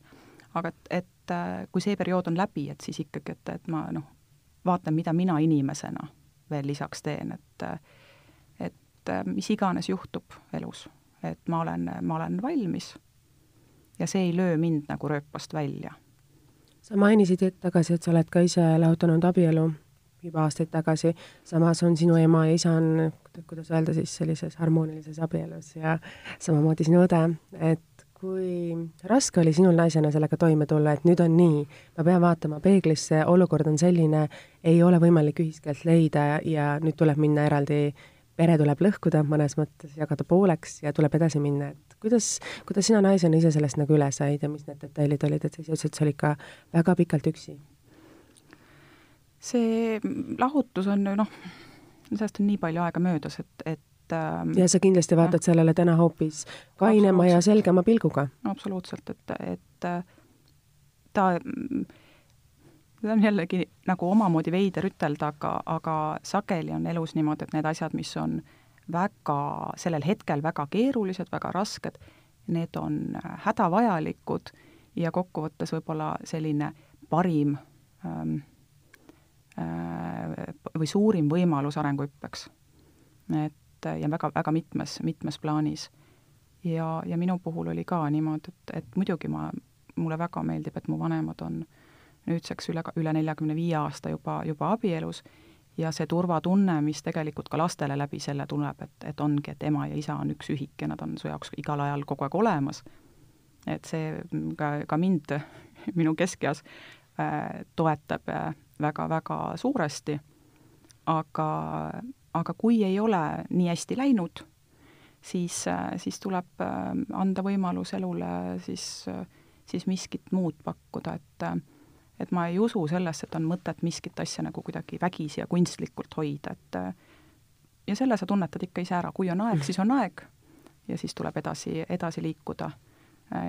aga et, et äh, kui see periood on läbi, et siis ikkagi, et, et ma noh, vaatan, mida mina inimesena veel lisaks teen, et et äh, mis iganes juhtub elus, et ma olen, ma olen valmis ja see ei löö mind nagu rööpast välja. sa mainisid hetk tagasi, et sa oled ka ise lahutanud abielu juba aastaid tagasi, samas on sinu ema ja isa on, kuidas öelda siis, sellises harmoonilises abielus ja samamoodi sinu õde, et kui raske oli sinul naisena sellega toime tulla, et nüüd on nii, ma pean vaatama peeglisse, olukord on selline, ei ole võimalik ühiskeelt leida ja, nüüd tuleb minna eraldi, pere tuleb lõhkuda mõnes mõttes, jagada pooleks ja tuleb edasi minna, et kuidas, kuidas sina naisena ise sellest nagu üle said ja mis need detailid olid, et sa ise ütlesid, et sa olid ka väga pikalt üksi see lahutus on ju noh, sellest on nii palju aega möödas, et, et ähm, ja sa kindlasti vaatad ja. sellele täna hoopis kainema ja selgema pilguga. absoluutselt, et, et äh, ta, ta on jällegi nagu omamoodi veider ütelda, aga, aga sageli on elus niimoodi, et need asjad, mis on väga, sellel hetkel väga keerulised, väga rasked, need on hädavajalikud ja kokkuvõttes võib-olla selline parim ähm, Äh, või suurim võimalus arenguhüppeks. et ja väga, väga mitmes, mitmes plaanis. ja, ja minu puhul oli ka niimoodi, et, et muidugi ma, mulle väga meeldib, et mu vanemad on nüüdseks üle, üle neljakümne viie aasta juba, juba abielus ja see turvatunne, mis tegelikult ka lastele läbi selle tuleb, et, et ongi, et ema ja isa on üks ühik ja nad on su jaoks igal ajal kogu aeg olemas. et see ka, ka mind minu keskeas toetab väga-väga suuresti, aga, aga kui ei ole nii hästi läinud, siis, siis tuleb anda võimalus elule siis, siis miskit muud pakkuda, et et ma ei usu sellesse, et on mõtet miskit asja nagu kuidagi vägisi ja kunstlikult hoida, et ja selle sa tunnetad ikka ise ära, kui on aeg, siis on aeg. Ja siis tuleb edasi, edasi liikuda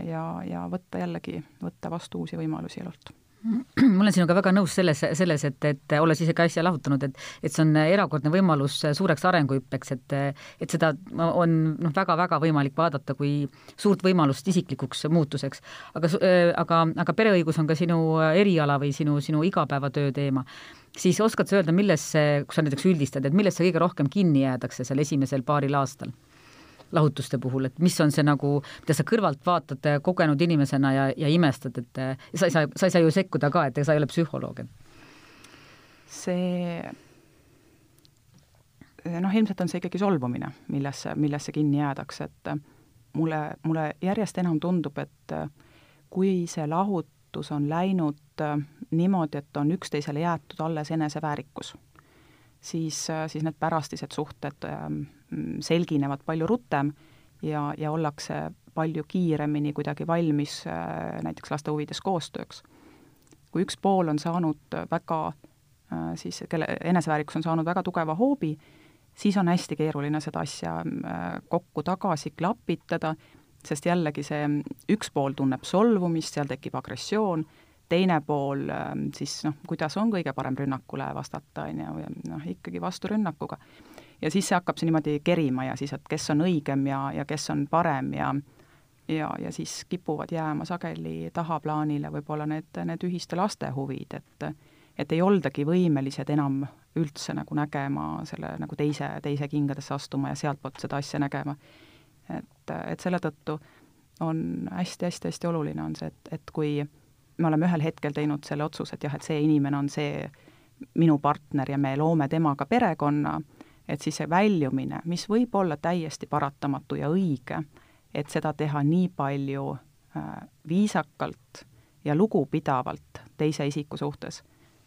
ja, ja võtta jällegi, võtta vastu uusi võimalusi elult ma olen sinuga väga nõus selles, selles, et, et olles ise ka äsja lahutanud, et et see on erakordne võimalus suureks arenguhüppeks, et et seda on noh, väga-väga võimalik vaadata kui suurt võimalust isiklikuks muutuseks. aga, aga, aga pereõigus on ka sinu eriala või sinu, sinu igapäevatöö teema. siis oskad sa öelda, millesse, kui sa näiteks üldistad, et millesse kõige rohkem kinni jäädakse seal esimesel paaril aastal? Lahutuste puhul, et mis on see nagu, mida sa kõrvalt vaatad kogenud inimesena ja, ja imestad, et sa ei saa, sa ei saa ju sekkuda ka, et ega sa ei ole psühholoog, et see noh, ilmselt on see ikkagi solvumine, millesse, millesse kinni jäädakse, et mulle, mulle järjest enam tundub, et kui see lahutus on läinud niimoodi, et on üksteisele jäetud alles eneseväärikus, siis, siis need pärastised suhted Mm, selginevad palju rutem ja, ja ollakse palju kiiremini kuidagi valmis äh, näiteks laste huvides koostööks. kui üks pool on saanud väga äh, siis, kelle eneseväärikus on saanud väga tugeva hoobi, siis on hästi keeruline seda asja äh, kokku tagasi klapitada, sest jällegi see üks pool tunneb solvumist, seal tekib agressioon, teine pool siis noh, kuidas on kõige parem rünnakule vastata, on ju, noh ikkagi vasturünnakuga ja siis see hakkab see niimoodi kerima ja siis, et kes on õigem ja, ja kes on parem ja ja, ja siis kipuvad jääma sageli tahaplaanile võib-olla need, need ühiste laste huvid, et et ei oldagi võimelised enam üldse nagu nägema selle nagu teise, teise kingadesse astuma ja sealtpoolt seda asja nägema. et, et selle tõttu on hästi-hästi-hästi oluline on see, et, et kui me oleme ühel hetkel teinud selle otsuse, et jah, et see inimene on see minu partner ja me loome temaga perekonna, et siis see väljumine, mis võib olla täiesti paratamatu ja õige, et seda teha nii palju äh, viisakalt ja lugupidavalt teise isiku suhtes,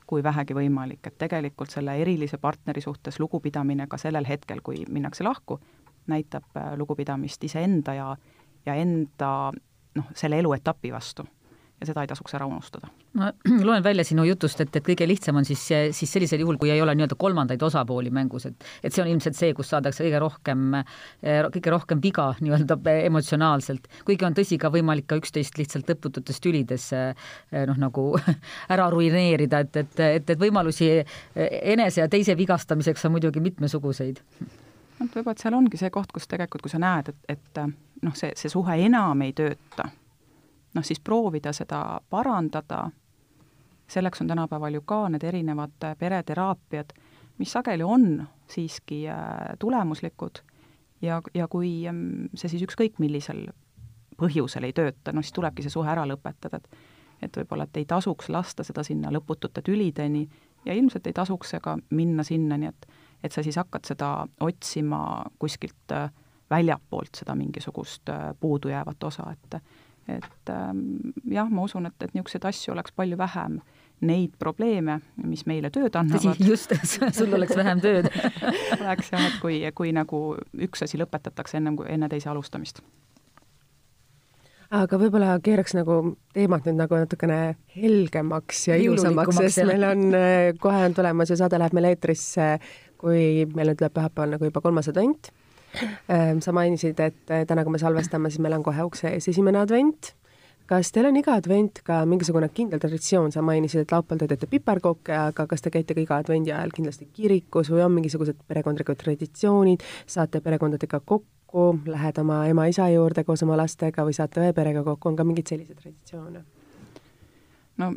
kui vähegi võimalik, et tegelikult selle erilise partneri suhtes lugupidamine ka sellel hetkel, kui minnakse lahku, näitab äh, lugupidamist iseenda ja, ja enda noh, selle eluetapi vastu ja seda ei tasuks ära unustada. ma loen välja sinu jutust, et, et kõige lihtsam on siis, siis sellisel juhul, kui ei ole nii-öelda kolmandaid osapooli mängus, et et see on ilmselt see, kus saadakse kõige rohkem, eh, kõige rohkem viga nii-öelda emotsionaalselt, kuigi on tõsi ka võimalik ka üksteist lihtsalt lõpututes tülides eh, noh, nagu ära ruineerida, et, et, et, et võimalusi enese ja teise vigastamiseks on muidugi mitmesuguseid noh, võib-olla, et seal ongi see koht, kus tegelikult, kui sa näed, et, et noh, see, see suhe enam ei tööta noh, siis proovida seda parandada, selleks on tänapäeval ju ka need erinevad pereteraapiad, mis sageli on siiski äh, tulemuslikud ja, ja kui mm, see siis ükskõik millisel põhjusel ei tööta, no siis tulebki see suhe ära lõpetada, et et võib-olla, et ei tasuks lasta seda sinna lõputute tülideni ja ilmselt ei tasuks ka minna sinnani, et et sa siis hakkad seda otsima kuskilt äh, väljapoolt, seda mingisugust äh, puudujäävat osa, et et ähm, jah, ma usun, et, et niisuguseid asju oleks palju vähem, neid probleeme, mis meile tööd annavad. just, sul oleks vähem tööd. Oleks jah, et kui, kui nagu üks asi lõpetatakse ennem kui, enne teise alustamist. Aga võib-olla keeraks nagu teemat nüüd nagu natukene helgemaks ja ilusamaks, sest meil on, äh, kohe on tulemas ja saade läheb meil eetrisse, kui meil nüüd tuleb pühapäeval nagu juba kolmas advent sa mainisid, et eh, täna, kui me salvestame, siis meil on kohe ukse ees esimene advent. kas teil on iga advent ka mingisugune kindel traditsioon, sa mainisid, et laupäeval te teete piparkooke, aga kas te käite ka iga advendi ajal kindlasti kirikus või on mingisugused perekondlikud traditsioonid, saate perekondadega kokku, lähed oma ema-isa juurde koos oma lastega või saate õe perega kokku, on ka mingeid selliseid traditsioone? no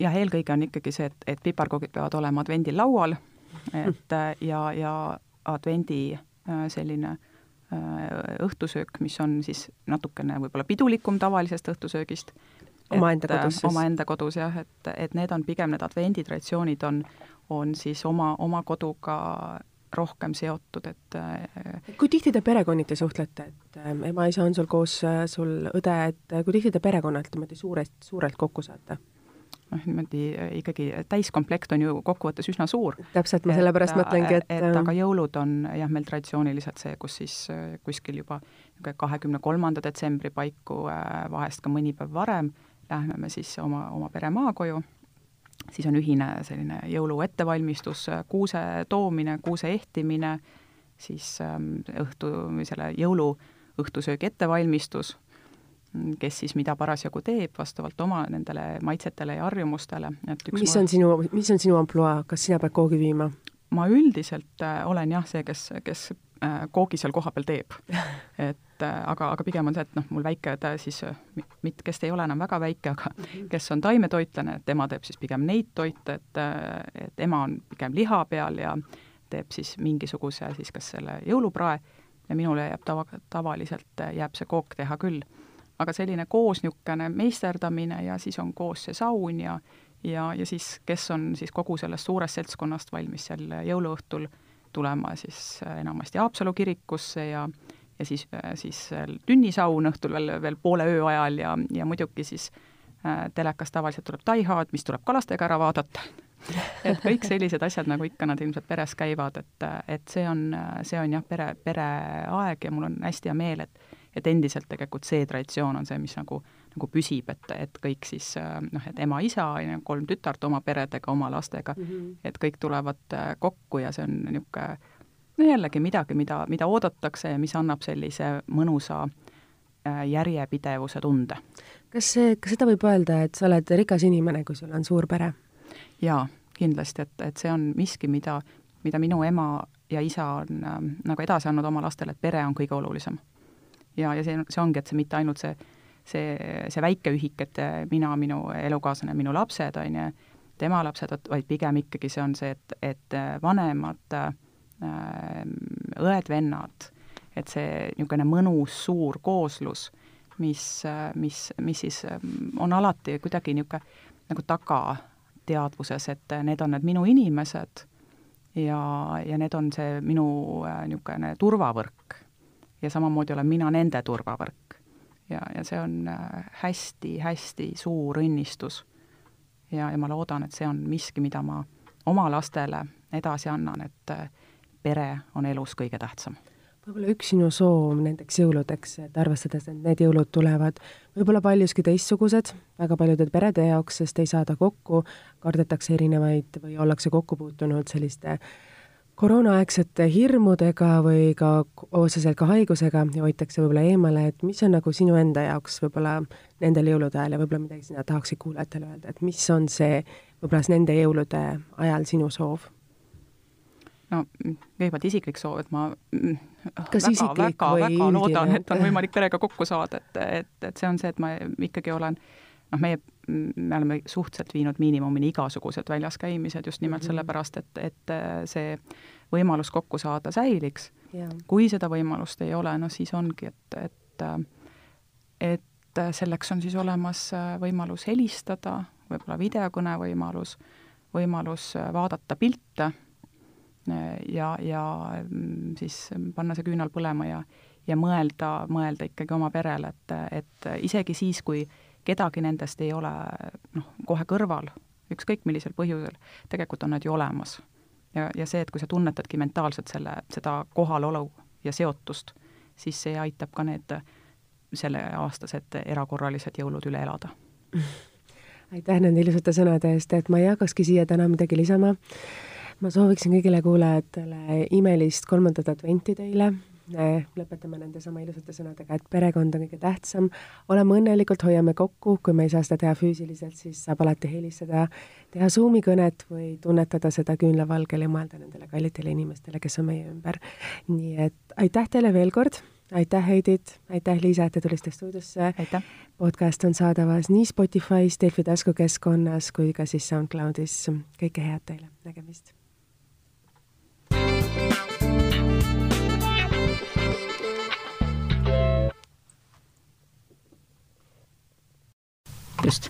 jah, eelkõige on ikkagi see, et, et piparkoogid peavad olema advendil laual, et ja, ja advendi selline äh, õhtusöök, mis on siis natukene võib-olla pidulikum tavalisest õhtusöögist. omaenda kodus siis? omaenda kodus jah, et, et need on pigem, need advenditraditsioonid on, on siis oma, oma koduga rohkem seotud, et äh, kui tihti te perekonniti suhtlete, et ema-isa on sul koos, sul õde, et kui tihti te perekonnalt niimoodi suurest, suurelt kokku saate? Noh, niimoodi ikkagi täiskomplekt on ju kokkuvõttes üsna suur. täpselt, ma sellepärast mõtlengi, et et aga jõulud on jah, meil traditsiooniliselt see, kus siis kuskil juba niisugune kahekümne kolmanda detsembri paiku, vahest ka mõni päev varem, lähme me siis oma, oma pere maakoju, siis on ühine selline jõulu ettevalmistus, kuuse toomine, kuuse ehtimine, siis ähm, õhtu, selle jõuluõhtusöögi ettevalmistus, kes siis mida parasjagu teeb, vastavalt oma nendele maitsetele ja harjumustele, et üks mis on sinu, mis on sinu ampluaa, kas sina pead koogi viima? ma üldiselt äh, olen jah see, kes, kes äh, koogi seal kohapeal teeb. et äh, aga, aga pigem on see, et noh, mul väike siis, mit-, kes ei ole enam väga väike, aga mhm. kes on taimetoitlane, et tema teeb siis pigem neid toite, et, et ema on pigem liha peal ja teeb siis mingisuguse siis kas selle jõuluprae ja minule jääb tava, tavaliselt jääb see kook teha küll. Aga selline koos niisugune meisterdamine ja siis on koos see saun ja ja, ja siis, kes on siis kogu sellest suurest seltskonnast valmis seal jõuluõhtul tulema siis äh, enamasti Haapsalu kirikusse ja ja siis, äh, siis tünnisaun õhtul veel, veel poole öö ajal ja, ja muidugi siis äh, telekas tavaliselt tuleb Taihad, mis tuleb ka lastega ära vaadata. Et kõik sellised asjad, nagu ikka nad ilmselt peres käivad, et, et see on, see on jah, pere, pereaeg ja mul on hästi hea meel, et et endiselt tegelikult see traditsioon on see, mis nagu, nagu püsib, et, et kõik siis noh, et ema-isa, kolm tütart oma peredega, oma lastega mm, -hmm. et kõik tulevad äh, kokku ja see on niisugune no jällegi midagi, mida, mida oodatakse ja mis annab sellise mõnusa äh, järjepidevuse tunde. kas see, kas seda võib öelda, et sa oled rikas inimene, kui sul on suur pere? jaa, kindlasti, et, et see on miski, mida, mida minu ema ja isa on äh, nagu edasi andnud oma lastele, et pere on kõige olulisem ja, ja see, see ongi, et see mitte ainult see, see, see väike ühik, et mina, minu elukaaslane, minu lapsed, on ju, tema lapsed, vaid pigem ikkagi see on see, et, et vanemad äh, õed-vennad, et see niisugune mõnus suur kooslus, mis, mis, mis siis on alati kuidagi niisugune nagu tagateadvuses, et need on need minu inimesed ja, ja need on see minu niisugune turvavõrk ja samamoodi olen mina nende turvavõrk. ja, ja see on hästi-hästi äh, suur õnnistus. ja, ja ma loodan, et see on miski, mida ma oma lastele edasi annan, et äh, pere on elus kõige tähtsam võib-olla üks sinu soov nendeks jõuludeks, et arvestades, et need jõulud tulevad võib-olla paljuski teistsugused väga paljude perede jaoks, sest ei saada kokku, kardetakse erinevaid või ollakse kokku puutunud selliste äh, koroonaaegsete hirmudega või ka otseselt ka haigusega ja hoitakse võib-olla eemale, et mis on nagu sinu enda jaoks võib-olla nendel jõulude ajal ja võib-olla midagi sina tahaksid kuulajatele öelda, et mis on see võib-olla nende jõulude ajal sinu soov? no kõigepealt isiklik soov, et ma Kas väga, väga, väga loodan, et on võimalik perega kokku saada, et, et, et see on see, et ma ikkagi olen noh, meie me oleme suhteliselt viinud miinimumini igasugused väljas käimised just nimelt mm -hmm. sellepärast, et, et äh, see võimalus kokku saada säiliks kui seda võimalust ei ole, no siis ongi, et, et äh, et selleks on siis olemas äh, võimalus helistada, võib-olla videokõne võimalus, võimalus vaadata pilte ja, ja mm, siis panna see küünal põlema ja ja mõelda, mõelda ikkagi oma perele, et, et isegi siis, kui kedagi nendest ei ole noh, kohe kõrval, ükskõik millisel põhjusel, tegelikult on nad ju olemas. ja, ja see, et kui sa tunnetadki mentaalselt selle, seda kohalolu ja seotust, siis see aitab ka need selleaastased erakorralised jõulud üle elada. aitäh nende ilusate sõnade eest, et ma ei hakkakski siia täna midagi lisama. ma sooviksin kõigile kuulajatele imelist kolmandat adventi teile lõpetame nende sama ilusate sõnadega, et perekond on kõige tähtsam, oleme õnnelikult, hoiame kokku, kui me ei saa seda teha füüsiliselt, siis saab alati helistada, teha Zoomi kõnet või tunnetada seda küünlavalgel ja mõelda nendele kallitele inimestele, kes on meie ümber. nii et aitäh teile veel kord, aitäh, Heidit, aitäh, Liisa, et te tulite stuudiosse. podcast on saadaval nii Spotify's, Delfi taskukeskkonnas kui ka siis SoundCloudis. kõike head teile, nägemist! Just.